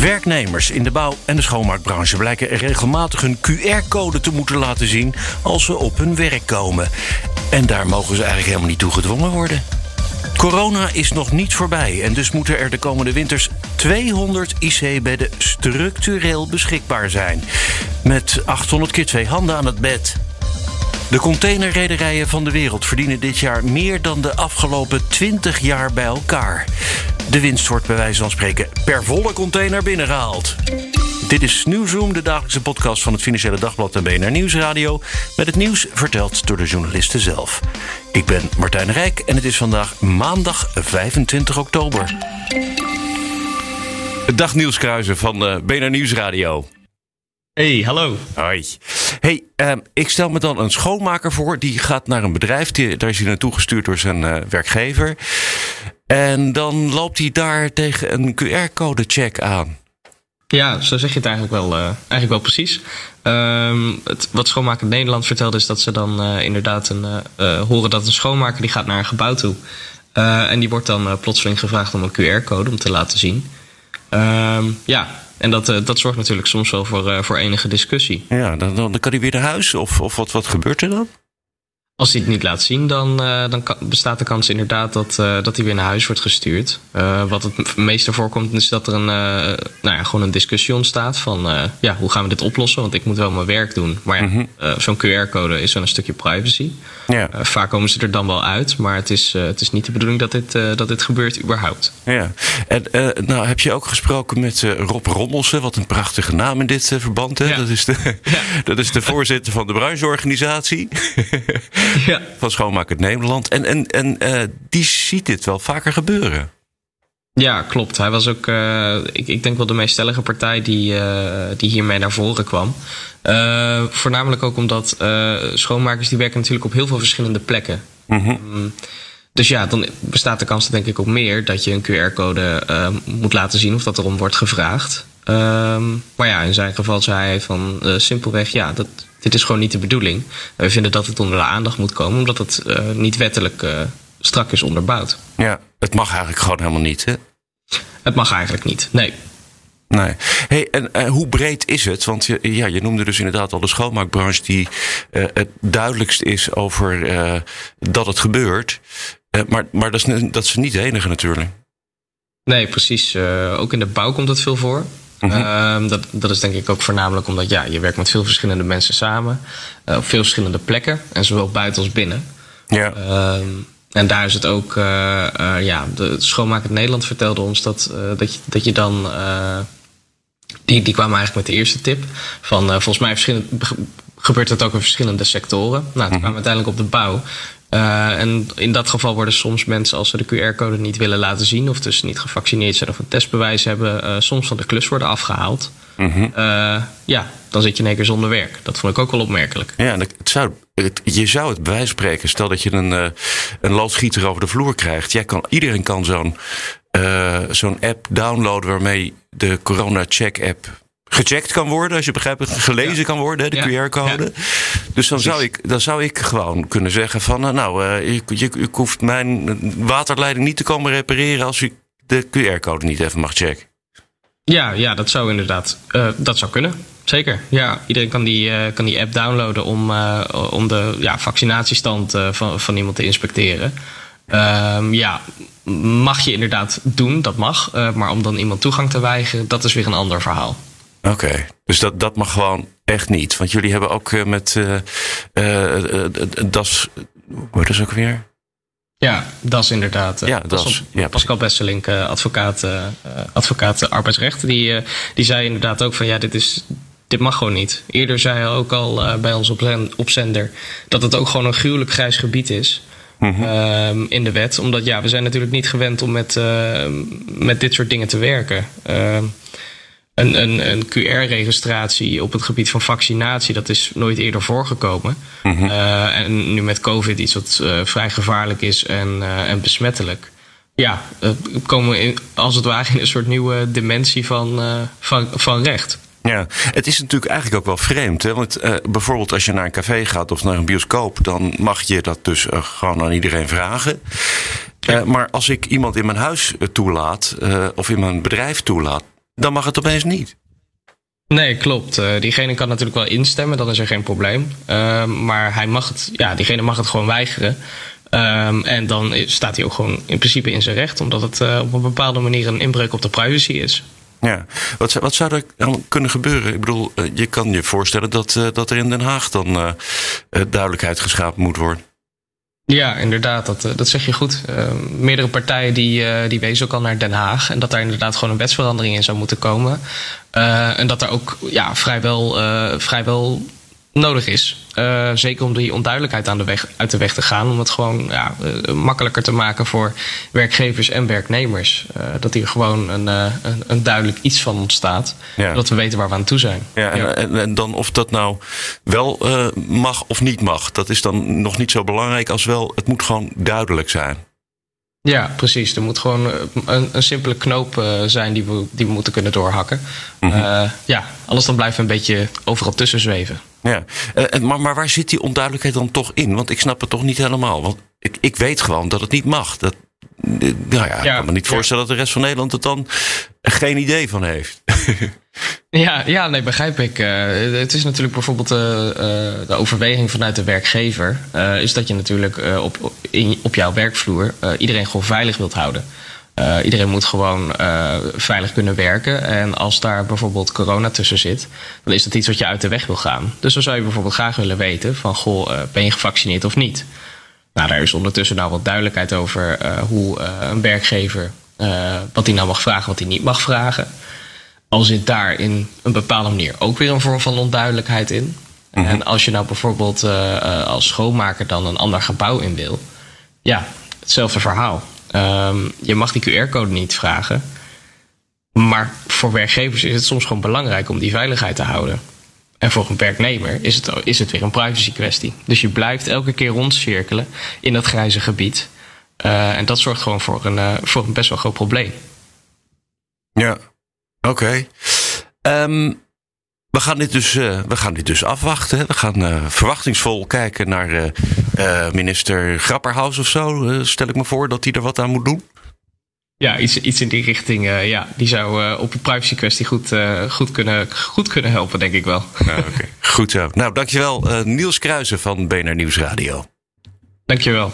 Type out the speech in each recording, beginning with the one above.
Werknemers in de bouw- en de schoonmaakbranche blijken regelmatig een QR-code te moeten laten zien als ze op hun werk komen. En daar mogen ze eigenlijk helemaal niet toe gedwongen worden. Corona is nog niet voorbij en dus moeten er de komende winters 200 IC-bedden structureel beschikbaar zijn. Met 800 keer twee handen aan het bed. De containerrederijen van de wereld verdienen dit jaar meer dan de afgelopen 20 jaar bij elkaar. De winst wordt bij wijze van spreken per volle container binnengehaald. Dit is Nieuwsroom, de dagelijkse podcast van het Financiële Dagblad en BNR Nieuwsradio. Met het nieuws verteld door de journalisten zelf. Ik ben Martijn Rijk en het is vandaag maandag 25 oktober. Dag Nieuwskruizen van uh, BNR Nieuwsradio. Hey, hallo. Hoi. Hey, uh, ik stel me dan een schoonmaker voor. Die gaat naar een bedrijf. Die, daar is hij naartoe gestuurd door zijn uh, werkgever. En dan loopt hij daar tegen een QR-code-check aan. Ja, zo zeg je het eigenlijk wel, uh, eigenlijk wel precies. Uh, het, wat Schoonmaker Nederland vertelde is dat ze dan uh, inderdaad een, horen dat een schoonmaker die gaat naar een gebouw toe. en die wordt dan plotseling gevraagd om een QR-code om te laten zien. Ehm, ja, en dat, dat zorgt natuurlijk soms wel voor, voor enige discussie. Ja, dan, dan kan hij weer naar huis of, of wat, wat gebeurt er dan? Als hij het niet laat zien, dan, uh, dan kan, bestaat de kans inderdaad dat, uh, dat hij weer naar huis wordt gestuurd. Uh, wat het meeste voorkomt is dat er een, nou ja, gewoon een discussie ontstaat van ja, hoe gaan we dit oplossen? Want ik moet wel mijn werk doen. Maar ja, mm -hmm. zo'n QR-code is wel een stukje privacy. Ja. vaak komen ze er dan wel uit, maar het is, het is niet de bedoeling dat dit, dat dit gebeurt überhaupt. Ja, en nou heb je ook gesproken met Rob Rommelsen, wat een prachtige naam in dit verband. Hè? Ja. Dat, is de, dat is de voorzitter van de brancheorganisatie. Ja. van Schoonmakend Nederland. En, en, en uh, die ziet dit wel vaker gebeuren. Ja, klopt. Hij was ook, uh, ik, ik denk wel de meest stellige partij die, uh, die hiermee naar voren kwam. Uh, voornamelijk ook omdat schoonmakers die werken natuurlijk op heel veel verschillende plekken. Mm -hmm. um, dus ja, dan bestaat de kans denk ik ook meer dat je een QR-code moet laten zien of dat erom wordt gevraagd. Um, maar ja, in zijn geval zei hij van simpelweg, ja, dat, dit is gewoon niet de bedoeling. We vinden dat het onder de aandacht moet komen, omdat het uh, niet wettelijk uh, strak is onderbouwd. Ja, het mag eigenlijk gewoon helemaal niet, hè? Het mag eigenlijk niet, nee. Nee. Hey, en uh, hoe breed is het? Want je, ja, je noemde dus inderdaad al de schoonmaakbranche die het duidelijkst is over dat het gebeurt. maar maar dat, is, dat is niet de enige natuurlijk. Nee, precies. ook in de bouw komt dat veel voor. Mm -hmm. uh, dat, dat is denk ik ook voornamelijk omdat ja, je werkt met veel verschillende mensen samen. Uh, op veel verschillende plekken. En zowel buiten als binnen. Ja. Uh, en daar is het ook... uh, ja, de Schoonmakend Nederland vertelde ons dat, dat, je, dat je dan... die, die kwamen eigenlijk met de eerste tip. Van volgens mij gebeurt het ook in verschillende sectoren. Nou, toen Mhm. kwamen we uiteindelijk op de bouw. Uh, en in dat geval worden soms mensen, als ze de QR-code niet willen laten zien, of dus niet gevaccineerd zijn of een testbewijs hebben, uh, soms van de klus worden afgehaald. Mm -hmm. uh, ja, dan zit je in één keer zonder werk. Dat vond ik ook wel opmerkelijk. Ja, het zou, het, je zou het van spreken, stel dat je een, een loodgieter over de vloer krijgt. Jij kan, iedereen kan zo'n zo'n app downloaden waarmee de corona-check-app gecheckt kan worden, als je begrijpt, gelezen ja. kan worden, de ja. QR-code. Ja. Dus dan zou, ik, dan zou ik gewoon kunnen zeggen van, nou, uh, je, je, je hoeft mijn waterleiding niet te komen repareren als je de QR-code niet even mag checken. Ja, ja dat zou inderdaad, uh, dat zou kunnen. Zeker, ja. Iedereen kan die, kan die app downloaden om, om de ja, vaccinatiestand van, van iemand te inspecteren. Um, ja, mag je inderdaad doen, dat mag. maar om dan iemand toegang te weigeren, dat is weer een ander verhaal. Oké, okay. dus dat, dat mag gewoon echt niet. Want jullie hebben ook uh, met uh, uh, DAS. Wat is ook weer? Ja, DAS inderdaad. Ja, DAS. Pascal, ja, Pascal Besselink, advocaat, advocaat arbeidsrecht, die, die zei inderdaad ook van ja, dit is. Dit mag gewoon niet. Eerder zei hij ook al bij ons op, zender dat het ook gewoon een gruwelijk grijs gebied is. ehm, in de wet. Omdat ja, we zijn natuurlijk niet gewend om met, eh, met dit soort dingen te werken. Een, een, een QR-registratie op het gebied van vaccinatie, dat is nooit eerder voorgekomen. Eh, en nu met COVID iets wat eh, vrij gevaarlijk is en, eh, en besmettelijk. Ja, komen we in, als het ware in een soort nieuwe dimensie van, van, van recht. Ja, het is natuurlijk eigenlijk ook wel vreemd. Hè? Want bijvoorbeeld als je naar een café gaat of naar een bioscoop, dan mag je dat dus gewoon aan iedereen vragen. Maar als ik iemand in mijn huis toelaat of in mijn bedrijf toelaat, dan mag het opeens niet. Nee, klopt. Eh, diegene kan natuurlijk wel instemmen, dan is er geen probleem. Ehm, maar hij mag het, ja, diegene mag het gewoon weigeren. Ehm, en dan is- staat hij ook gewoon in principe in zijn recht, omdat het eh, op een bepaalde manier een inbreuk op de privacy is. Ja, wat, zou- wat zou er dan kunnen gebeuren? Ik bedoel, eh, je kan je voorstellen dat, eh, dat er in Den Haag dan duidelijkheid geschapen moet worden. Ja, inderdaad, dat, eh, dat zeg je goed. Ehm, meerdere partijen die, eh, die wezen ook al naar Den Haag. En dat daar inderdaad gewoon een wetsverandering in zou moeten komen. Eh, en dat daar ook ja, vrijwel, eh, vrijwel nodig is. Eh, zeker om die onduidelijkheid aan de weg, uit de weg te gaan. Om het gewoon ja, eh, makkelijker te maken voor werkgevers en werknemers. Eh, dat hier gewoon een, een, een duidelijk iets van ontstaat. Ja. Dat we weten waar we aan toe zijn. Ja, en, En, en dan of dat nou wel mag of niet mag, dat is dan nog niet zo belangrijk als wel, het moet gewoon duidelijk zijn. Ja, precies. Er moet gewoon een, een simpele knoop zijn die we, die we moeten kunnen doorhakken. Eh, ja, anders dan blijven we een beetje overal tussen zweven. Ja, Eh, en- maar, maar waar zit die onduidelijkheid dan toch in? Want ik snap het toch niet helemaal. Want ik, ik weet gewoon dat het niet mag. Dat, eh, nou ja, ik kan me niet ja. voorstellen dat de rest van Nederland het dan geen idee van heeft. Ja, ja nee, begrijp ik. Eh, het is natuurlijk bijvoorbeeld eh, eh, de overweging vanuit de werkgever. eh, is dat je natuurlijk eh, op, op- in, op jouw werkvloer eh, iedereen gewoon veilig wilt houden. Eh, iedereen moet gewoon eh, veilig kunnen werken. En als daar bijvoorbeeld corona tussen zit, dan is dat iets wat je uit de weg wil gaan. Dus dan zou je bijvoorbeeld graag willen weten van, goh, eh, ben je gevaccineerd of niet? Nou, daar is ondertussen nou wat duidelijkheid over hoe een werkgever, wat hij nou mag vragen, wat hij niet mag vragen. Al zit daar in een bepaalde manier ook weer een vorm van onduidelijkheid in. En als je nou bijvoorbeeld als schoonmaker dan een ander gebouw in wil, ja, hetzelfde verhaal. Ehm, je mag die QR-code niet vragen. Maar voor werkgevers is het soms gewoon belangrijk om die veiligheid te houden. En voor een werknemer is het, is het weer een privacy kwestie. Dus je blijft elke keer rondcirkelen in dat grijze gebied. Eh, en dat zorgt gewoon voor een, eh, voor een best wel groot probleem. Ja, oké. Ehm, we, gaan dit dus, eh, we gaan dit dus afwachten. hè. We gaan eh, verwachtingsvol kijken naar eh, eh, minister Grapperhaus of zo. stel ik me voor dat hij er wat aan moet doen. Ja, iets, iets in die richting. eh, ja, die zou eh, op een privacy kwestie goed, eh, goed, kunnen, goed kunnen helpen, denk ik wel. Goed zo. Nou, dankjewel eh, Niels Kruijsen van BNR Nieuwsradio. Dankjewel.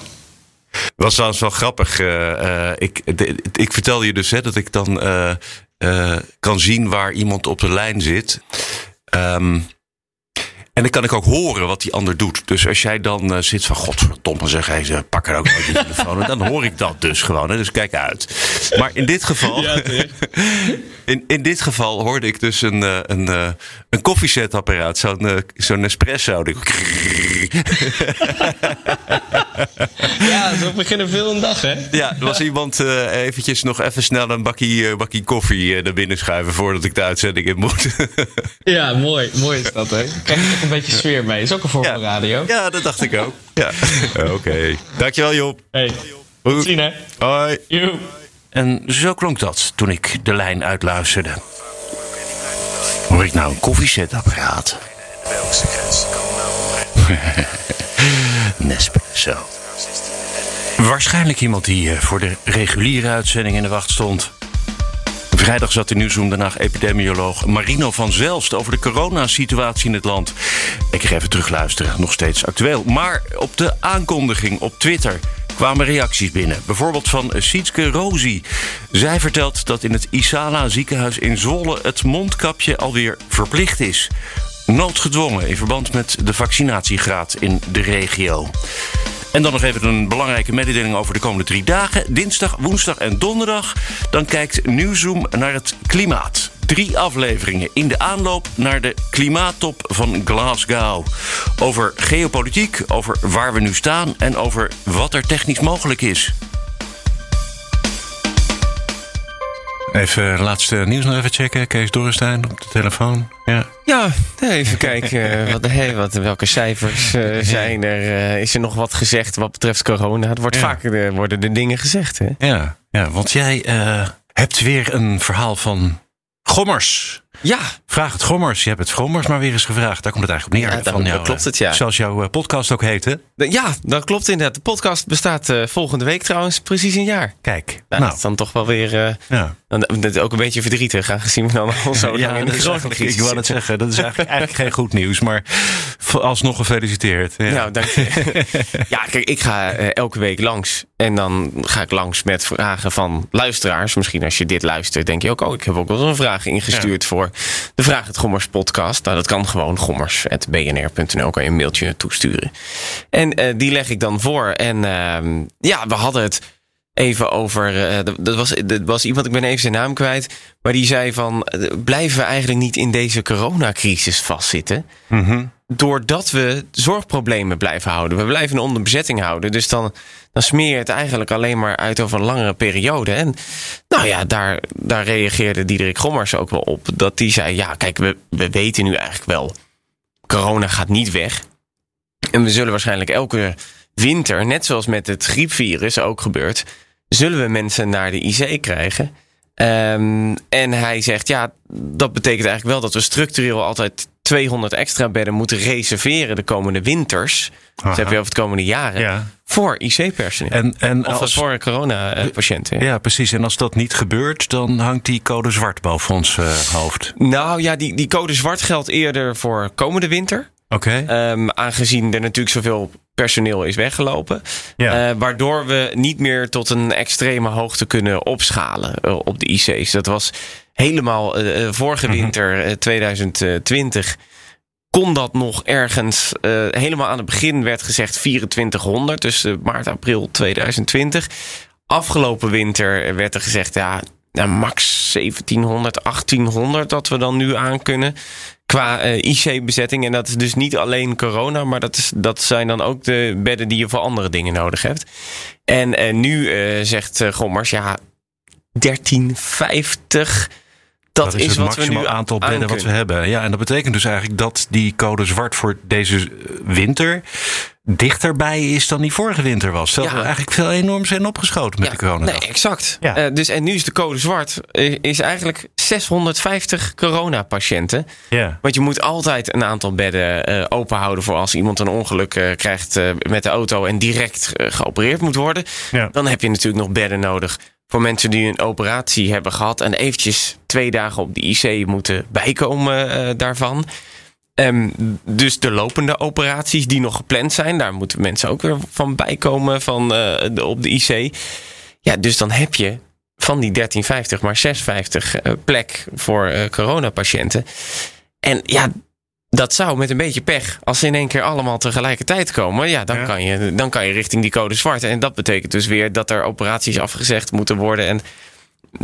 was trouwens wel grappig. eh, eh, ik, de- ik vertelde je dus hè, dat ik dan eh, eh, kan zien waar iemand op de lijn zit. Ehm, en dan kan ik ook horen wat die ander doet. Dus als jij dan eh, zit van godverdomme zeg, hey, ze pakken ook uit die telefoon. En dan hoor ik dat dus gewoon. Hè, dus kijk uit. Maar in dit geval, in, in dit geval hoorde ik dus een, eh, een, eh, een koffiezetapparaat. Zo'n zo'n espresso. Ja, zo beginnen veel een dag, hè? Ja, er was iemand eh, eventjes nog even snel een bakkie, eh, bakkie koffie eh, naar binnen schuiven voordat ik de uitzending in moet. Ja, mooi. Mooi is dat, hè? Krijg je toch een beetje sfeer mee. Is ook een vorm van radio. ja, dat dacht ik ook. Ja. Oké. Dankjewel Job. Hey, Goed. tot zien, hè? Hoi. Joe. En zo klonk dat toen ik de lijn uitluisterde. Hoor ik nou een koffiezetapparaat? Belgische grens kan Nespresso. Waarschijnlijk iemand die eh, voor de reguliere uitzending in de wacht stond. Vrijdag zat in Nieuwsroom epidemioloog Marino van Zelst over de coronasituatie in het land. Ik ga even terugluisteren, nog steeds actueel. Maar op de aankondiging op Twitter kwamen reacties binnen. Bijvoorbeeld van Sietske Rosie. Zij vertelt dat in het Isala ziekenhuis in Zwolle het mondkapje alweer verplicht is. Noodgedwongen in verband met de vaccinatiegraad in de regio. En dan nog even een belangrijke mededeling over de komende drie dagen. Dinsdag, woensdag en donderdag. Dan kijkt Nieuwzoom naar het klimaat. drie afleveringen in de aanloop naar de klimaattop van Glasgow. Over geopolitiek, over waar we nu staan en over wat er technisch mogelijk is. Even laatste nieuws nog even checken. Kees Dorrestein op de telefoon. Ja. Ja, even kijken wat, hey, wat, welke cijfers uh, zijn er. Uh, is er nog wat gezegd wat betreft corona? Het wordt Ja. uh, worden de dingen gezegd. Hè? Ja, ja want jij eh, hebt weer een verhaal van Gommers. Ja, Vraag het Gommers. Je hebt het Gommers maar weer eens gevraagd. Daar komt het eigenlijk op neer. Ja, van jouw, klopt het, ja. Zoals jouw eh, podcast ook heet, hè? ja, dat klopt inderdaad. De podcast bestaat eh, volgende week trouwens precies een jaar. Kijk, Nou, nou, dat is dan toch wel weer eh, ja. dan, dat ook een beetje verdrietig aangezien we dan al zo lang in de eigenlijk, ik wou het zeggen, dat is eigenlijk, eigenlijk geen goed nieuws, maar alsnog gefeliciteerd. Ja. Nou, dank je. ja, kijk, ik ga eh, elke week langs. En dan ga ik langs met vragen van luisteraars. Misschien als je dit luistert, denk je ook... oh, ik heb ook wel eens een vraag ingestuurd voor de Vraag het Gommers podcast. Nou, dat kan gewoon gommers.bnr.nl. Kan je een mailtje toesturen. En eh, die leg ik dan voor. En ehm, ja, we hadden het even over... eh, dat- was, dat was iemand, ik ben even zijn naam kwijt... maar die zei van... eh, blijven we eigenlijk niet in deze coronacrisis vastzitten Mhm. doordat we zorgproblemen blijven houden. We blijven een onderbezetting houden. Dus dan, dan smeer je het eigenlijk alleen maar uit over een langere periode. En nou ja, daar, daar reageerde Diederik Gommers ook wel op. Dat die zei, ja kijk, we, we weten nu eigenlijk wel... corona gaat niet weg. En we zullen waarschijnlijk elke winter, net zoals met het griepvirus ook gebeurt... zullen we mensen naar de IC krijgen... Ehm, en hij zegt, ja, dat betekent eigenlijk wel dat we structureel altijd 200 extra bedden moeten reserveren de komende winters. Aha. Dat heb je over het komende jaren. Ja. Voor IC-personeel. En, en Of als, voor corona-patiënten. ja, precies. En als dat niet gebeurt, dan hangt die code zwart boven ons eh, hoofd. Nou ja, die, die code zwart geldt eerder voor komende winter. Oké. Ehm, aangezien er natuurlijk zoveel personeel is weggelopen. Ja. Eh, waardoor we niet meer tot een extreme hoogte kunnen opschalen eh, op de IC's. Dat was helemaal eh, eh, vorige Mhm. winter eh, 2020. Kon dat nog ergens, eh, helemaal aan het begin werd gezegd 2400, dus eh, maart, april 2020. Afgelopen winter werd er gezegd, ja, nou, max 1700, 1800 dat we dan nu aan kunnen qua eh, IC-bezetting. En dat is dus niet alleen corona, maar dat, is, dat zijn dan ook de bedden die je voor andere dingen nodig hebt. En eh, nu eh, zegt eh, Gommers, ja, 1350. Dat, Dat is, is, het wat we maximaal nu aantal aan bedden wat we hebben. Ja, en dat betekent dus eigenlijk dat die code zwart voor deze eh, winter dichterbij is dan die vorige winter was. Terwijl Ja. we eigenlijk veel enorm zijn opgeschoten met Ja, de corona. Nee, exact. Ja. Eh, dus, en nu is de code zwart, eh, is eigenlijk 650 coronapatiënten. Ja. Want je moet altijd een aantal bedden eh, open houden voor als iemand een ongeluk eh, krijgt eh, met de auto en direct geopereerd moet worden. Ja. Dan heb je natuurlijk nog bedden nodig voor mensen die een operatie hebben gehad en eventjes twee dagen op de IC moeten bijkomen eh, daarvan. Ehm, dus de lopende operaties die nog gepland zijn, daar moeten mensen ook weer van bijkomen van, eh, op de IC. Ja, dus dan heb je van die 1350 maar 650 eh, plek voor coronapatiënten. En ja, dat zou met een beetje pech, als ze in één keer allemaal tegelijkertijd komen, ja, dan, Ja. Kan, je, dan kan je richting die code zwart. En dat betekent dus weer dat er operaties afgezegd moeten worden. En,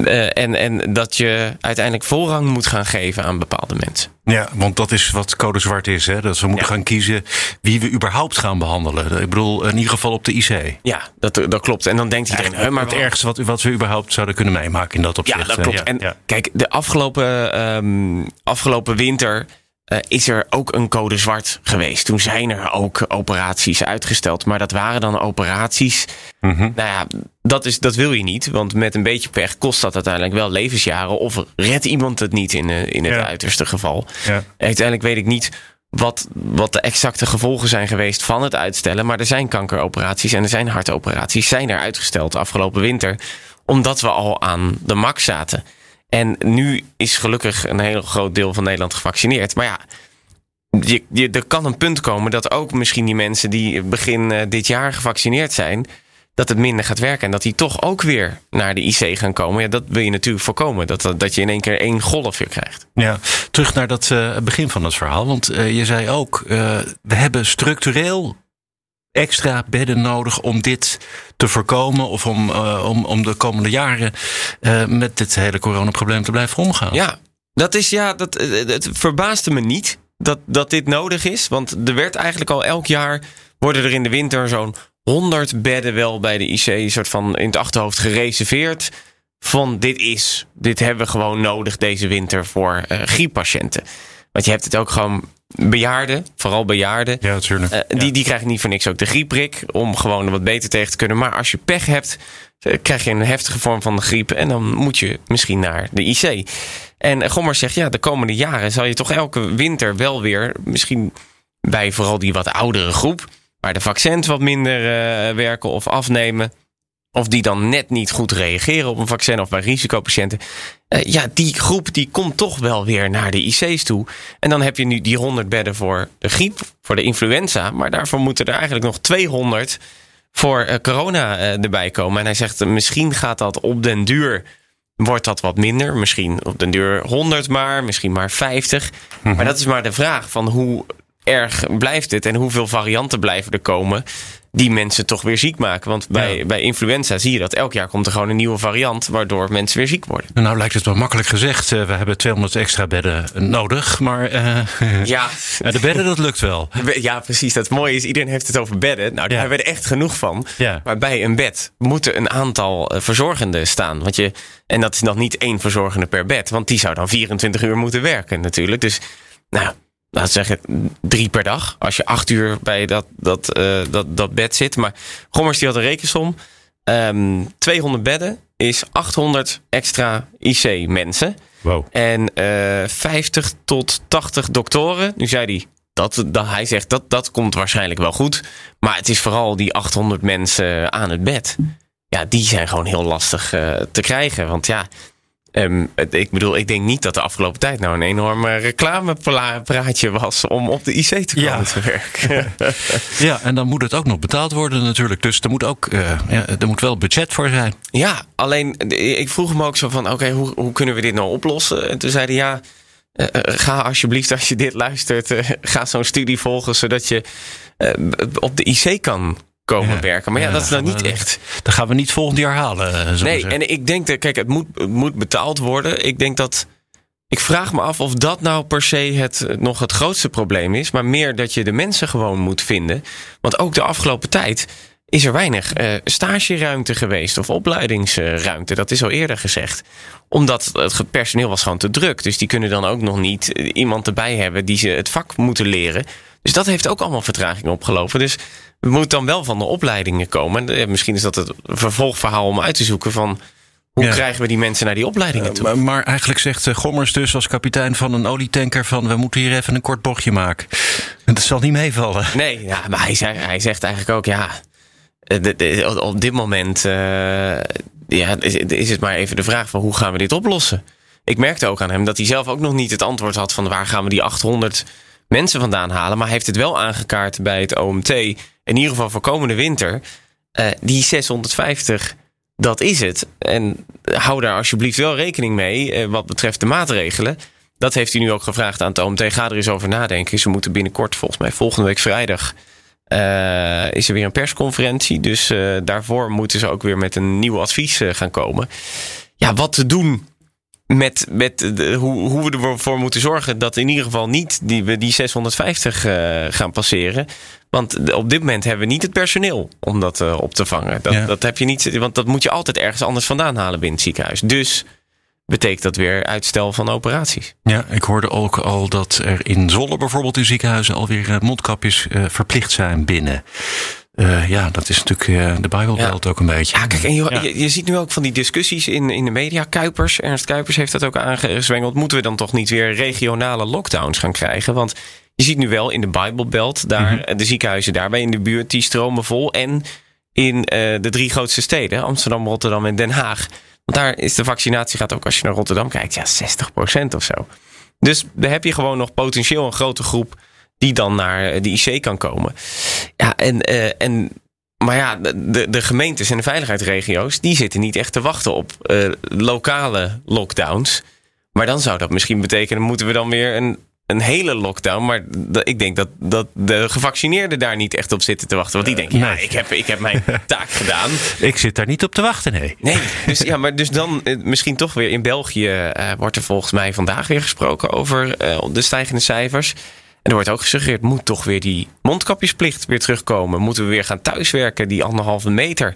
eh, en, en dat je uiteindelijk voorrang moet gaan geven aan bepaalde mensen. Ja, want dat is wat code zwart is. Hè? Dat we moeten Ja. gaan kiezen wie we überhaupt gaan behandelen. Ik bedoel, in ieder geval op de IC. Ja, dat, dat klopt. En dan denkt iedereen, hè, maar het wel- ergste wat, wat we überhaupt zouden kunnen meemaken in dat opzicht. Ja, dat klopt. Ja, en ja. kijk, de afgelopen, ehm, afgelopen winter eh, is er ook een code zwart geweest. Toen zijn er ook operaties uitgesteld. Maar dat waren dan operaties. Mhm. Nou ja, dat, is, dat wil je niet. Want met een beetje pech kost dat uiteindelijk wel levensjaren. Of redt iemand het niet in, eh, in het Ja. uiterste geval. Ja. Uiteindelijk weet ik niet wat, wat de exacte gevolgen zijn geweest van het uitstellen. Maar er zijn kankeroperaties en er zijn hartoperaties. Zijn er uitgesteld afgelopen winter. Omdat we al aan de max zaten. En nu is gelukkig een heel groot deel van Nederland gevaccineerd. Maar ja, je, je, er kan een punt komen dat ook misschien die mensen die begin eh, dit jaar gevaccineerd zijn. Dat het minder gaat werken en dat die toch ook weer naar de IC gaan komen. Ja, dat wil je natuurlijk voorkomen. Dat, dat, dat je in één keer één golf weer krijgt. Ja, terug naar dat eh, begin van het verhaal. Want eh, je zei ook, we hebben structureel extra bedden nodig om dit te voorkomen. Of om, eh, om, om de komende jaren eh, met dit hele coronaprobleem te blijven omgaan. Ja, Dat is ja, dat, eh, het verbaasde me niet dat, dat dit nodig is. Want er werd eigenlijk al elk jaar worden er in de winter zo'n 100 bedden wel bij de IC soort van in het achterhoofd gereserveerd. Van dit is, dit hebben we gewoon nodig deze winter voor uh, grieppatiënten. Want je hebt het ook gewoon bejaarden, vooral bejaarden. Ja, natuurlijk. Uh, die, die krijgen niet voor niks ook de griepprik om gewoon wat beter tegen te kunnen. Maar als je pech hebt, uh, krijg je een heftige vorm van de griep en dan moet je misschien naar de IC. En Gommers zegt, ja, de komende jaren zal je toch elke winter wel weer, misschien bij vooral die wat oudere groep, waar de vaccins wat minder uh, werken of afnemen, of die dan net niet goed reageren op een vaccin of bij risicopatiënten. Uh, ja, die groep die komt toch wel weer naar de IC's toe. En dan heb je nu die 100 bedden voor de griep, voor de influenza. Maar daarvoor moeten er eigenlijk nog 200 voor uh, corona uh, erbij komen. En hij zegt, misschien gaat dat op den duur wordt dat wat minder. Misschien op den duur 100 maar, misschien maar 50. Mm-hmm. Maar dat is maar de vraag van hoe erg blijft dit en hoeveel varianten blijven er komen die mensen toch weer ziek maken. Want bij, ja. bij influenza zie je dat elk jaar komt er gewoon een nieuwe variant waardoor mensen weer ziek worden. Nou lijkt het wel makkelijk gezegd. Uh, we hebben 200 extra bedden nodig, maar uh, ja. de bedden dat lukt wel. Ja, precies. Dat mooie is, iedereen heeft het over bedden. Nou, daar ja. hebben we er echt genoeg van. Ja. Maar bij een bed moeten een aantal verzorgenden staan. Want je, en dat is nog niet één verzorgende per bed, want die zou dan 24 uur moeten werken natuurlijk. Dus nou, we zeggen, drie per dag. Als je acht uur bij dat, dat, uh, dat, dat bed zit. Maar Gommers die had een rekensom. Um, 200 bedden is 800 extra IC-mensen. Wow. En uh, 50 tot 80 doktoren. Nu zei hij, dat, dat, hij zegt dat dat komt waarschijnlijk wel goed. Maar het is vooral die 800 mensen aan het bed. Ja, die zijn gewoon heel lastig uh, te krijgen. Want ja, Um, ik bedoel, ik denk niet dat de afgelopen tijd nou een enorm reclamepraatje was om op de IC te komen ja. te werken. ja, en dan moet het ook nog betaald worden natuurlijk. Dus er moet ook uh, ja, er moet wel budget voor zijn. Ja, alleen ik vroeg me ook zo van, oké, okay, hoe, hoe kunnen we dit nou oplossen? En toen zeiden ja, uh, ga alsjeblieft als je dit luistert, uh, ga zo'n studie volgen zodat je op de IC kan komen ja, werken. Maar ja, ja dat is nou niet echt. Dat gaan we niet volgend jaar halen. Zo nee, en ik denk dat, kijk, het moet, het moet betaald worden. Ik denk dat. Ik vraag me af of dat nou per se het, nog het grootste probleem is. Maar meer dat je de mensen gewoon moet vinden. Want ook de afgelopen tijd is er weinig uh, stageruimte geweest of opleidingsruimte. Dat is al eerder gezegd. Omdat het personeel was gewoon te druk. Dus die kunnen dan ook nog niet iemand erbij hebben die ze het vak moeten leren. Dus dat heeft ook allemaal vertraging opgelopen. Dus we moeten dan wel van de opleidingen komen. En misschien is dat het vervolgverhaal om uit te zoeken van. Hoe ja. krijgen we die mensen naar die opleidingen toe? Uh, maar, maar, eigenlijk zegt uh, Gommers dus als kapitein van een olietanker van... we moeten hier even een kort bochtje maken. En dat zal niet meevallen. Nee, ja, maar hij, zei, hij zegt eigenlijk ook... ja, de, de, op dit moment uh, ja, is, is het maar even de vraag van... hoe gaan we dit oplossen? Ik merkte ook aan hem dat hij zelf ook nog niet het antwoord had... van waar gaan we die 800 mensen vandaan halen. Maar heeft het wel aangekaart bij het OMT. In ieder geval voor komende winter. Uh, die 650, dat is het. En hou daar alsjeblieft wel rekening mee uh, wat betreft de maatregelen. Dat heeft hij nu ook gevraagd aan het OMT. Ga er eens over nadenken. Ze moeten binnenkort, volgens mij volgende week vrijdag... Uh, is er weer een persconferentie. Dus daarvoor moeten ze ook weer met een nieuw advies gaan komen. Ja, wat te doen met, met de, hoe, hoe we ervoor moeten zorgen dat in ieder geval niet die, we die 650 uh, gaan passeren. Want op dit moment hebben we niet het personeel om dat uh, op te vangen. Dat, ja. dat heb je niet, want dat moet je altijd ergens anders vandaan halen binnen het ziekenhuis. Dus betekent dat weer uitstel van operaties. Ja, ik hoorde ook al dat er in Zolle bijvoorbeeld in ziekenhuizen alweer uh, mondkapjes verplicht zijn binnen. Uh, ja, dat is natuurlijk uh, de Bijbelbelt ja. ook een beetje. Ja, kijk, en je, ja. je, je, ziet nu ook van die discussies in, in de media. Kuipers, Ernst Kuipers heeft dat ook aangezwengeld. Moeten we dan toch niet weer regionale lockdowns gaan krijgen? Want je ziet nu wel in de Bijbelbelt, daar, mm-hmm. de ziekenhuizen daarbij in de buurt, die stromen vol. En in uh, de drie grootste steden, Amsterdam, Rotterdam en Den Haag. Want daar is de vaccinatie gaat ook als je naar Rotterdam kijkt, ja, 60% of zo. Dus daar heb je gewoon nog potentieel een grote groep die dan naar de IC kan komen. Ja, en, uh, en maar ja, de, de gemeentes en de veiligheidsregio's, die zitten niet echt te wachten op uh, lokale lockdowns. Maar dan zou dat misschien betekenen, moeten we dan weer een, een hele lockdown. Maar ik denk dat, dat de gevaccineerden daar niet echt op zitten te wachten. Want die denken, ja, nee. ik heb, ik heb mijn taak gedaan. Ik zit daar niet op te wachten, nee. Nee, dus, ja, maar dus dan eh, misschien toch weer in België eh, wordt er volgens mij vandaag weer gesproken over eh, de stijgende cijfers. En er wordt ook gesuggereerd, moet toch weer die mondkapjesplicht weer terugkomen? Moeten we weer gaan thuiswerken, die anderhalve meter?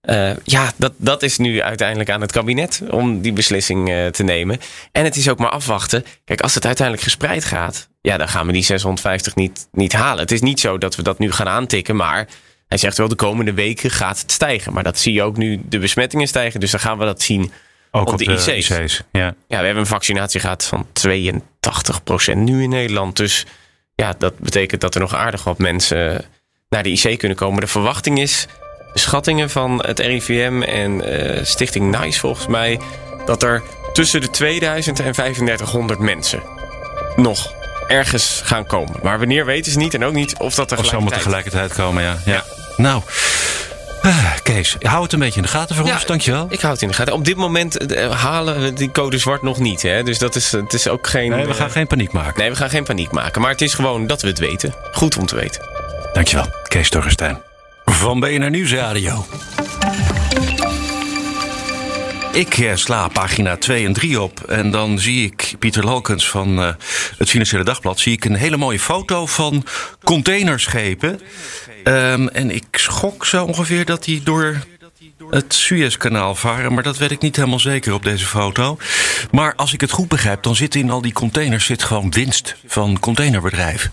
Eh, ja, dat, dat is nu uiteindelijk aan het kabinet om die beslissing eh, te nemen. En het is ook maar afwachten. Kijk, als het uiteindelijk gespreid gaat, ja, dan gaan we die 650 niet, niet halen. Het is niet zo dat we dat nu gaan aantikken, maar hij zegt wel de komende weken gaat het stijgen. Maar dat zie je ook nu, de besmettingen stijgen. Dus dan gaan we dat zien Ook op, de, de IC's. IC's, ja. Ja, we hebben een vaccinatiegraad van 82% nu in Nederland. Dus ja, dat betekent dat er nog aardig wat mensen naar de IC kunnen komen. De verwachting is, de schattingen van het RIVM en eh, Stichting NICE volgens mij, dat er tussen de 2000 en 3500 mensen nog ergens gaan komen. Maar wanneer weten ze niet en ook niet of dat Of zal maar tegelijkertijd... tegelijkertijd komen, ja. ja. Nou, ah, Kees, hou het een beetje in de gaten voor Ja, ons, dankjewel. Ik hou het in de gaten. Op dit moment eh, halen we die code zwart nog niet. Hè? Dus dat is, het is ook geen... Nee, we eh, gaan geen paniek maken. Nee, we gaan geen paniek maken. Maar het is gewoon dat we het weten. Goed om te weten. Dankjewel, Kees Torrestein. Van BNR Nieuwsradio. Ik eh, sla pagina 2 en 3 op en dan zie ik Pieter Lolkens van eh, het Financiële Dagblad... zie ik een hele mooie foto van containerschepen. Ehm, en ik schok zo ongeveer dat die door het Suezkanaal varen... maar dat weet ik niet helemaal zeker op deze foto. Maar als ik het goed begrijp, dan zit in al die containers zit gewoon winst van containerbedrijven.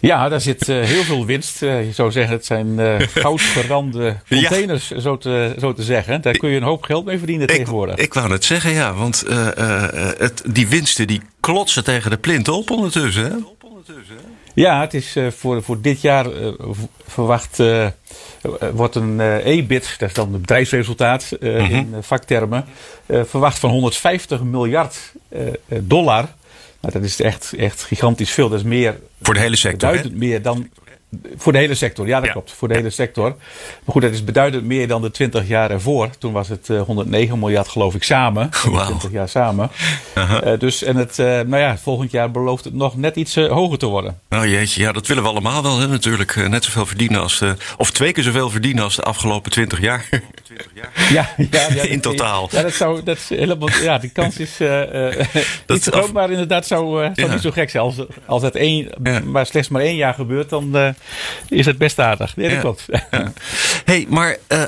Ja, daar zit eh, heel veel winst. Eh, je zou zeggen, het zijn eh goudverrande containers, zo, te, zo te zeggen. Daar kun je een hoop geld mee verdienen tegenwoordig. Ik, ik wou het zeggen, ja. Want het, die winsten die klotsen tegen de plint op ondertussen. Hè? Ja, het is eh, voor, voor dit jaar eh, verwacht eh, wordt een EBIT, dat is dan het bedrijfsresultaat eh, in eh, vaktermen, eh, verwacht van 150 miljard dollar. Nou, dat is echt, echt gigantisch veel. Dat is meer, Voor de hele sector. hè? beduidend meer dan voor de hele sector. Ja, dat Ja. klopt. Voor de hele sector. Maar goed, dat is beduidend meer dan de 20 jaar ervoor. Toen was het eh, 109 miljard, geloof ik, samen. Wauw. 20 jaar samen. Eh, dus, en het, eh, nou ja, volgend jaar belooft het nog net iets eh, hoger te worden. Nou jeetje, ja, dat willen we allemaal wel hè, natuurlijk. Eh, Net zoveel verdienen als of twee keer zoveel verdienen als de afgelopen 20 jaar. Ja, ja, ja In totaal. Ja, dat zou, dat is helemaal, ja, die kans is eh, eh, niet zo af- groot, maar inderdaad zou, eh, zou niet zo gek zijn. Als, als dat één, maar slechts maar één jaar gebeurt, dan eh, is het best aardig. Nee, dat klopt. hey, maar eh,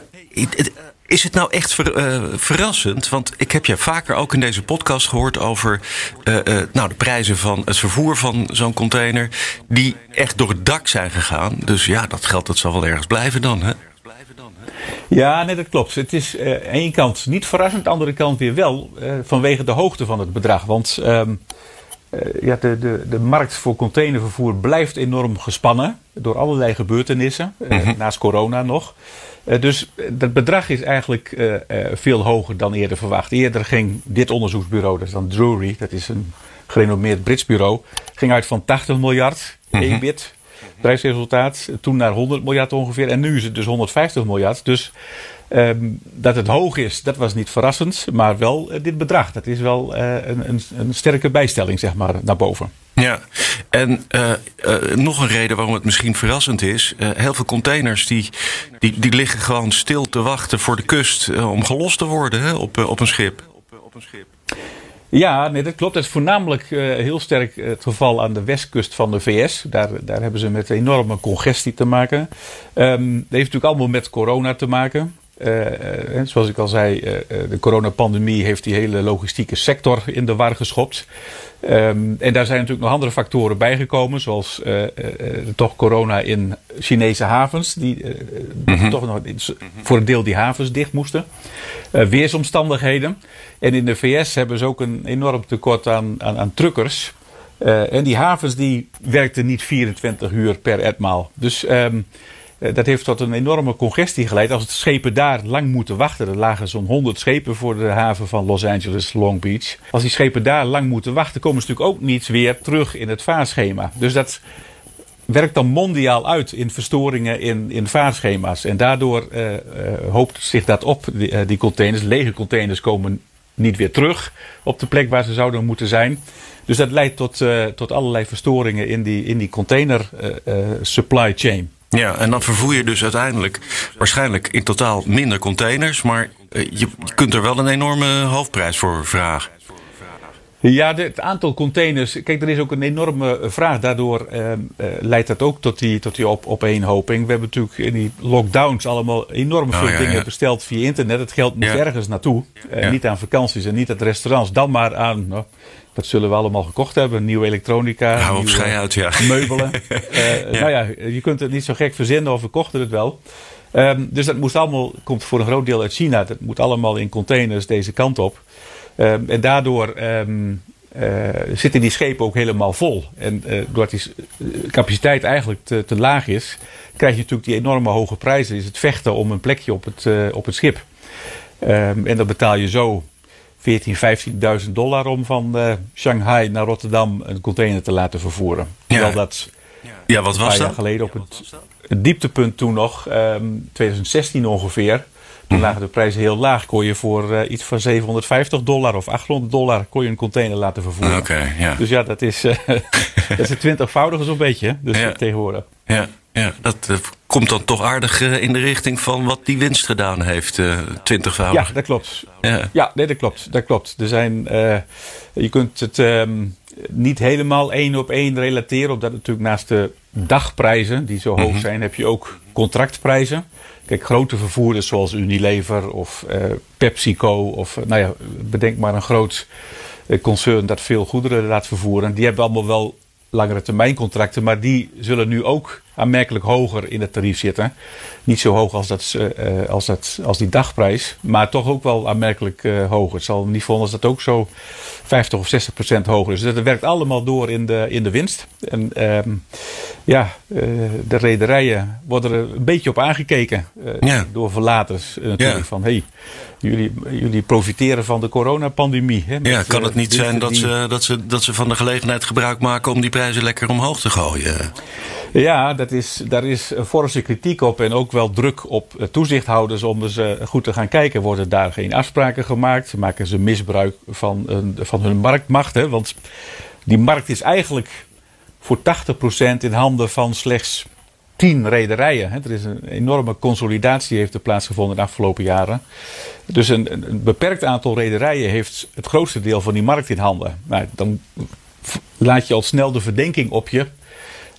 is het nou echt ver- eh, verrassend? Want ik heb je vaker ook in deze podcast gehoord over eh, eh, nou, de prijzen van het vervoer van zo'n container. Die echt door het dak zijn gegaan. Dus ja, dat geld dat zal wel ergens blijven dan. Hè? Ja, nee, dat klopt. Het is eh, aan de ene kant niet verrassend, aan de andere kant weer wel eh, vanwege de hoogte van het bedrag. Want ehm, eh, ja, de, de, de markt voor containervervoer blijft enorm gespannen door allerlei gebeurtenissen, eh, naast corona nog. Dus dat bedrag is eigenlijk veel hoger dan eerder verwacht. Eerder ging dit onderzoeksbureau, dat is dan Drury, dat is een gerenommeerd Brits bureau, ging uit van 80 miljard EBIT prijsresultaat. Toen naar 100 miljard ongeveer. En nu is het dus 150 miljard. Dus ehm, dat het hoog is, dat was niet verrassend. Maar wel eh, dit bedrag. Dat is wel eh, een, een, een sterke bijstelling, zeg maar, naar boven. Ja, en eh, nog een reden waarom het misschien verrassend is. heel veel containers die, die, die liggen gewoon stil te wachten voor de kust om gelost te worden hè, op, eh, op een schip. Ja, nee, dat klopt. Dat is voornamelijk eh, heel sterk het geval aan de westkust van de VS. Daar, daar hebben ze met enorme congestie te maken. Ehm, dat heeft natuurlijk allemaal met corona te maken. Eh, eh, zoals ik al zei, eh, de coronapandemie heeft die hele logistieke sector in de war geschopt. Ehm, en daar zijn natuurlijk nog andere factoren bijgekomen, zoals toch corona in Chinese havens, die eh, toch nog voor een deel die havens dicht moesten. Weersomstandigheden. En in de VS hebben ze ook een enorm tekort aan, aan, aan truckers. En die havens die werkten niet 24 uur per etmaal. Dus ehm, eh, dat heeft tot een enorme congestie geleid. Als de schepen daar lang moeten wachten, er lagen zo'n 100 schepen voor de haven van Los Angeles, Long Beach. Als die schepen daar lang moeten wachten, komen ze natuurlijk ook niet weer terug in het vaarschema. Dus dat werkt dan mondiaal uit in verstoringen in, in vaarschema's. En daardoor eh, eh, hoopt zich dat op, die, eh, die containers. Lege containers komen niet weer terug op de plek waar ze zouden moeten zijn. Dus dat leidt tot, tot allerlei verstoringen in die, in die container supply chain. Ja, en dan vervoer je dus uiteindelijk waarschijnlijk in totaal minder containers, maar je, je kunt er wel een enorme hoofdprijs voor vragen. Ja, de, het aantal containers. Kijk, er is ook een enorme vraag. Daardoor eh, eh, leidt dat ook tot die, tot die op, opeenhoping. We hebben natuurlijk in die lockdowns allemaal enorm veel Oh, ja, dingen ja. besteld via internet. Het geld moet Ja. ergens naartoe. Eh. Niet aan vakanties en niet aan restaurants. Dan maar aan. Nou, dat zullen we allemaal gekocht hebben. Nieuwe elektronica. Hou op nieuwe schei uit, ja. Meubelen. Eh, Nou ja, je kunt het niet zo gek verzinnen of we kochten het wel. Ehm, dus dat moest allemaal, komt voor een groot deel uit China. Dat moet allemaal in containers deze kant op. Ehm, en daardoor ehm, eh, zitten die schepen ook helemaal vol. En eh, doordat die eh, capaciteit eigenlijk te, te laag is, krijg je natuurlijk die enorme hoge prijzen. Is het vechten om een plekje op het, eh, op het schip. Ehm, en dan betaal je zo 14.000, 15.000 dollar om van eh, Shanghai naar Rotterdam een container te laten vervoeren. Terwijl dat Ja, wat een paar was jaar dat? geleden op het, het dieptepunt toen nog, ehm 2016 ongeveer. Toen lagen de prijzen heel laag. Kon je voor eh, iets van 750 dollar of 800 dollar kon je een container laten vervoeren. Oké, ja. Dus ja, dat is, eh dat is het twintigvoudige zo'n beetje. Dus Ja. tegenwoordig. Ja, ja, dat eh, komt dan toch aardig in de richting van wat die winst gedaan heeft, eh Ja, twintigvoudig. dat klopt. Ja. Ja, nee, dat klopt. Dat klopt. Er zijn, je kunt het ehm, niet helemaal één op één relateren. Omdat natuurlijk naast de dagprijzen, die zo hoog zijn, heb je ook contractprijzen. Kijk, grote vervoerders zoals Unilever of eh, PepsiCo of eh, nou ja, bedenk maar een groot eh, concern dat veel goederen laat vervoeren. Die hebben allemaal wel langere termijn contracten, maar die zullen nu ook aanmerkelijk hoger in het tarief zitten. Niet zo hoog als, dat, eh, als, dat, als die dagprijs, maar toch ook wel aanmerkelijk eh, hoger. Het zal niet volgens dat ook zo 50 of 60 procent hoger is. Dus dat werkt allemaal door in de, in de winst. En ehm, ja, eh, de rederijen worden er een beetje op aangekeken Ja. door verlaters. natuurlijk Ja. van, hey, jullie, jullie profiteren van de coronapandemie. Hè, met, Ja, kan het niet zijn dat die- ze, dat, ze, dat ze van de gelegenheid gebruik maken om die prijzen lekker omhoog te gooien? Ja, dat is, daar is eh, forse kritiek op en ook wel druk op eh, toezichthouders om eens eh, goed te gaan kijken. Worden daar geen afspraken gemaakt? Maken ze misbruik van, van hun marktmacht? Hè? Want die markt is eigenlijk voor 80% in handen van slechts 10 rederijen. hè. Er is een enorme consolidatie heeft plaatsgevonden de afgelopen jaren. Dus een, een beperkt aantal rederijen heeft het grootste deel van die markt in handen. Nou, dan laat je al snel de verdenking op je.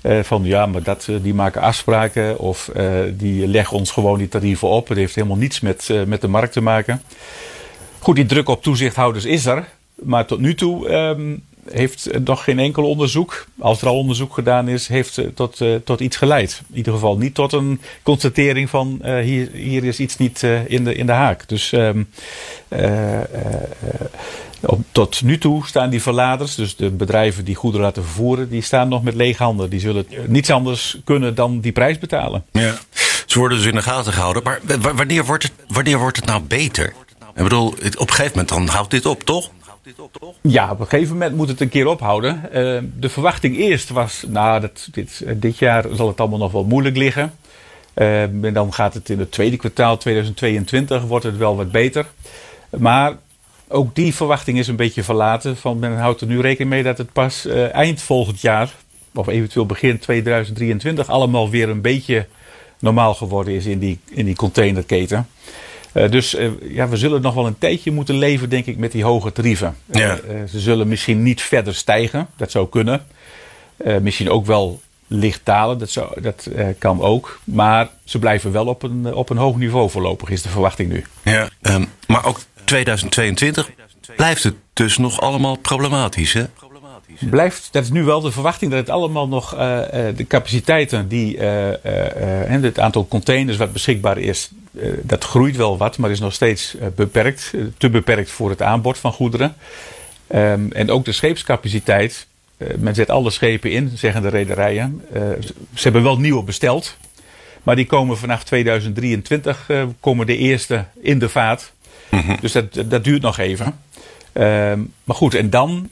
Eh, van ja, maar dat, eh, die maken afspraken of eh, die leggen ons gewoon die tarieven op. Het heeft helemaal niets met, met de markt te maken. Goed, die druk op toezichthouders is er. Maar tot nu toe ehm, heeft het nog geen enkel onderzoek, als er al onderzoek gedaan is, heeft eh, tot, eh, tot iets geleid. In ieder geval niet tot een constatering van eh, hier, hier is iets niet eh, in, de, in de haak. Dus ehm, eh, eh, eh, op, tot nu toe staan die verladers, dus de bedrijven die goederen laten vervoeren, die staan nog met lege handen. Die zullen niets anders kunnen dan die prijs betalen. Ja. Ze worden dus in de gaten gehouden. Maar wanneer wordt het, wanneer wordt het nou beter? Ik bedoel, op een gegeven moment dan houdt dit op, toch? Ja, op een gegeven moment moet het een keer ophouden. Eh, de verwachting eerst was, nou, dat, dit, eh, dit jaar zal het allemaal nog wel moeilijk liggen. Eh, en dan gaat het in het tweede kwartaal 2022 wordt het wel wat beter. Maar ook die verwachting is een beetje verlaten. Van men houdt er nu rekening mee dat het pas eind volgend jaar, of eventueel begin 2023, allemaal weer een beetje normaal geworden is in die, in die containerketen. Eh, dus eh, ja, we zullen nog wel een tijdje moeten leven, denk ik, met die hoge tarieven. Ja. Eh, ze zullen misschien niet verder stijgen, dat zou kunnen. Misschien ook wel licht dalen, dat, zou, dat kan ook. Maar ze blijven wel op een, op een hoog niveau voorlopig, is de verwachting nu. Ja. Ehm, maar ook 2022 blijft het dus nog allemaal problematisch, hè? Blijft, dat is nu wel de verwachting dat het allemaal nog eh, eh, de capaciteiten die eh, eh, en het aantal containers wat beschikbaar is, dat groeit wel wat, maar is nog steeds beperkt, te beperkt voor het aanbod van goederen. Ehm, en ook de scheepscapaciteit. men zet alle schepen in, zeggen de rederijen. Ze hebben wel nieuwe besteld, maar die komen vanaf 2023 eh, komen de eerste in de vaart. Dus dat, dat duurt nog even. Ehm, maar goed, en dan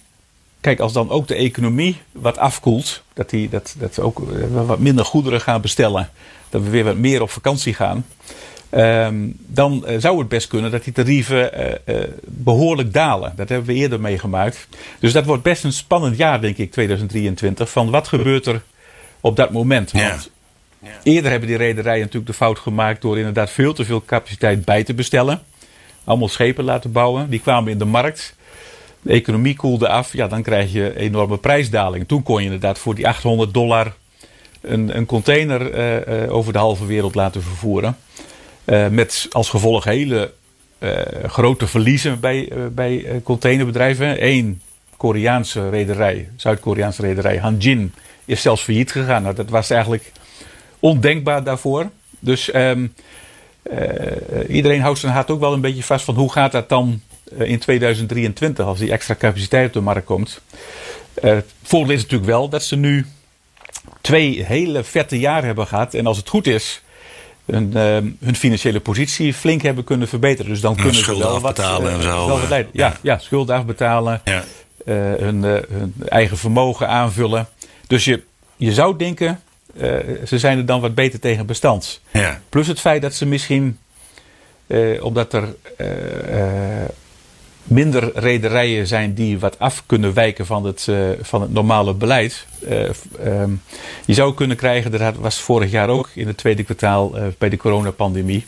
Kijk, als dan ook de economie wat afkoelt, dat, die, dat, dat we ook eh, wat minder goederen gaan bestellen, dat we weer wat meer op vakantie gaan, Ehm, dan eh, zou het best kunnen dat die tarieven eh, eh, behoorlijk dalen. Dat hebben we eerder meegemaakt. Dus dat wordt best een spannend jaar, denk ik, 2023. Van wat gebeurt er op dat moment? Ja. Want eerder hebben die rederijen natuurlijk de fout gemaakt door inderdaad veel te veel capaciteit bij te bestellen. Allemaal schepen laten bouwen. Die kwamen in de markt. De economie koelde af. Ja, dan krijg je enorme prijsdaling. Toen kon je inderdaad voor die 800 dollar een, een container eh, eh, over de halve wereld laten vervoeren. Eh, met als gevolg hele grote verliezen bij, bij containerbedrijven. Eén Koreaanse rederij, Zuid-Koreaanse rederij, Hanjin, is zelfs failliet gegaan. Nou, dat was eigenlijk ondenkbaar daarvoor. Dus ehm, eh, iedereen houdt zijn hart ook wel een beetje vast van hoe gaat dat dan in 2023 als die extra capaciteit op de markt komt. Eh, het voordeel is natuurlijk wel dat ze nu twee hele vette jaren hebben gehad. En als het goed is, hun, ehm, hun financiële positie flink hebben kunnen verbeteren. Dus dan kunnen ze wel wat, eh, en zo, wel eh, wat leiden. Ja, ja. ja. schulden afbetalen. Ja. eh, hun, eh, hun eigen vermogen aanvullen. Dus je, je zou denken, eh, ze zijn er dan wat beter tegen bestand. Ja. Plus het feit dat ze misschien, eh, omdat er eh, eh, minder rederijen zijn die wat af kunnen wijken van het, eh, van het normale beleid. eh, ehm, je zou kunnen krijgen, dat was vorig jaar ook in het tweede kwartaal eh, bij de coronapandemie.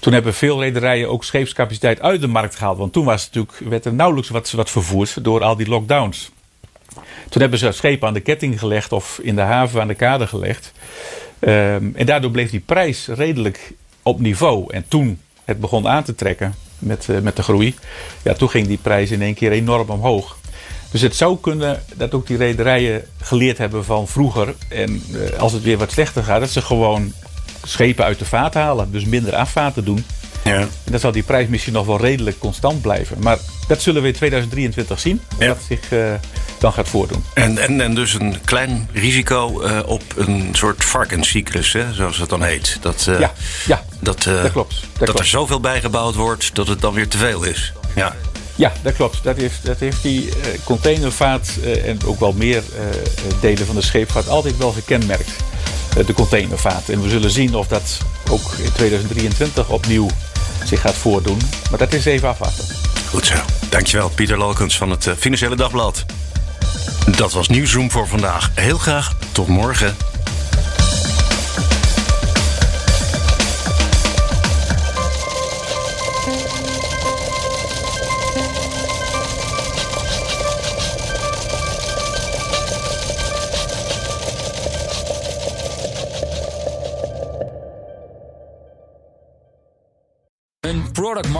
Toen hebben veel rederijen ook scheepscapaciteit uit de markt gehaald. Want toen was natuurlijk, werd er nauwelijks wat, wat vervoerd door al die lockdowns. Toen hebben ze schepen aan de ketting gelegd of in de haven aan de kade gelegd. Ehm, en daardoor bleef die prijs redelijk op niveau. En toen het begon aan te trekken met, eh, met de groei, ja, toen ging die prijs in één keer enorm omhoog. Dus het zou kunnen dat ook die rederijen geleerd hebben van vroeger. En eh, als het weer wat slechter gaat, dat ze gewoon schepen uit de vaat halen. Dus minder afvaten doen. Ja. En dan zal die prijs misschien nog wel redelijk constant blijven. Maar dat zullen we in 2023 zien. Ja. Wat zich eh, dan gaat voordoen. En, en, en dus een klein risico eh, op een soort varkenscyclus, hè, zoals het dan heet. Dat, eh, Ja, ja, dat, dat klopt. Dat dat klopt. er zoveel bijgebouwd wordt dat het dan weer te veel is. Ja. Ja, dat klopt. Dat heeft, dat heeft die containervaart en ook wel meer delen van de scheepvaart altijd wel gekenmerkt. De containervaart. En we zullen zien of dat ook in 2023 opnieuw zich gaat voordoen. Maar dat is even afwachten. Goed zo. Dankjewel, Pieter Lolkens van het eh, Financiële Dagblad. Dat was Nieuwsroom voor vandaag. Heel graag tot morgen.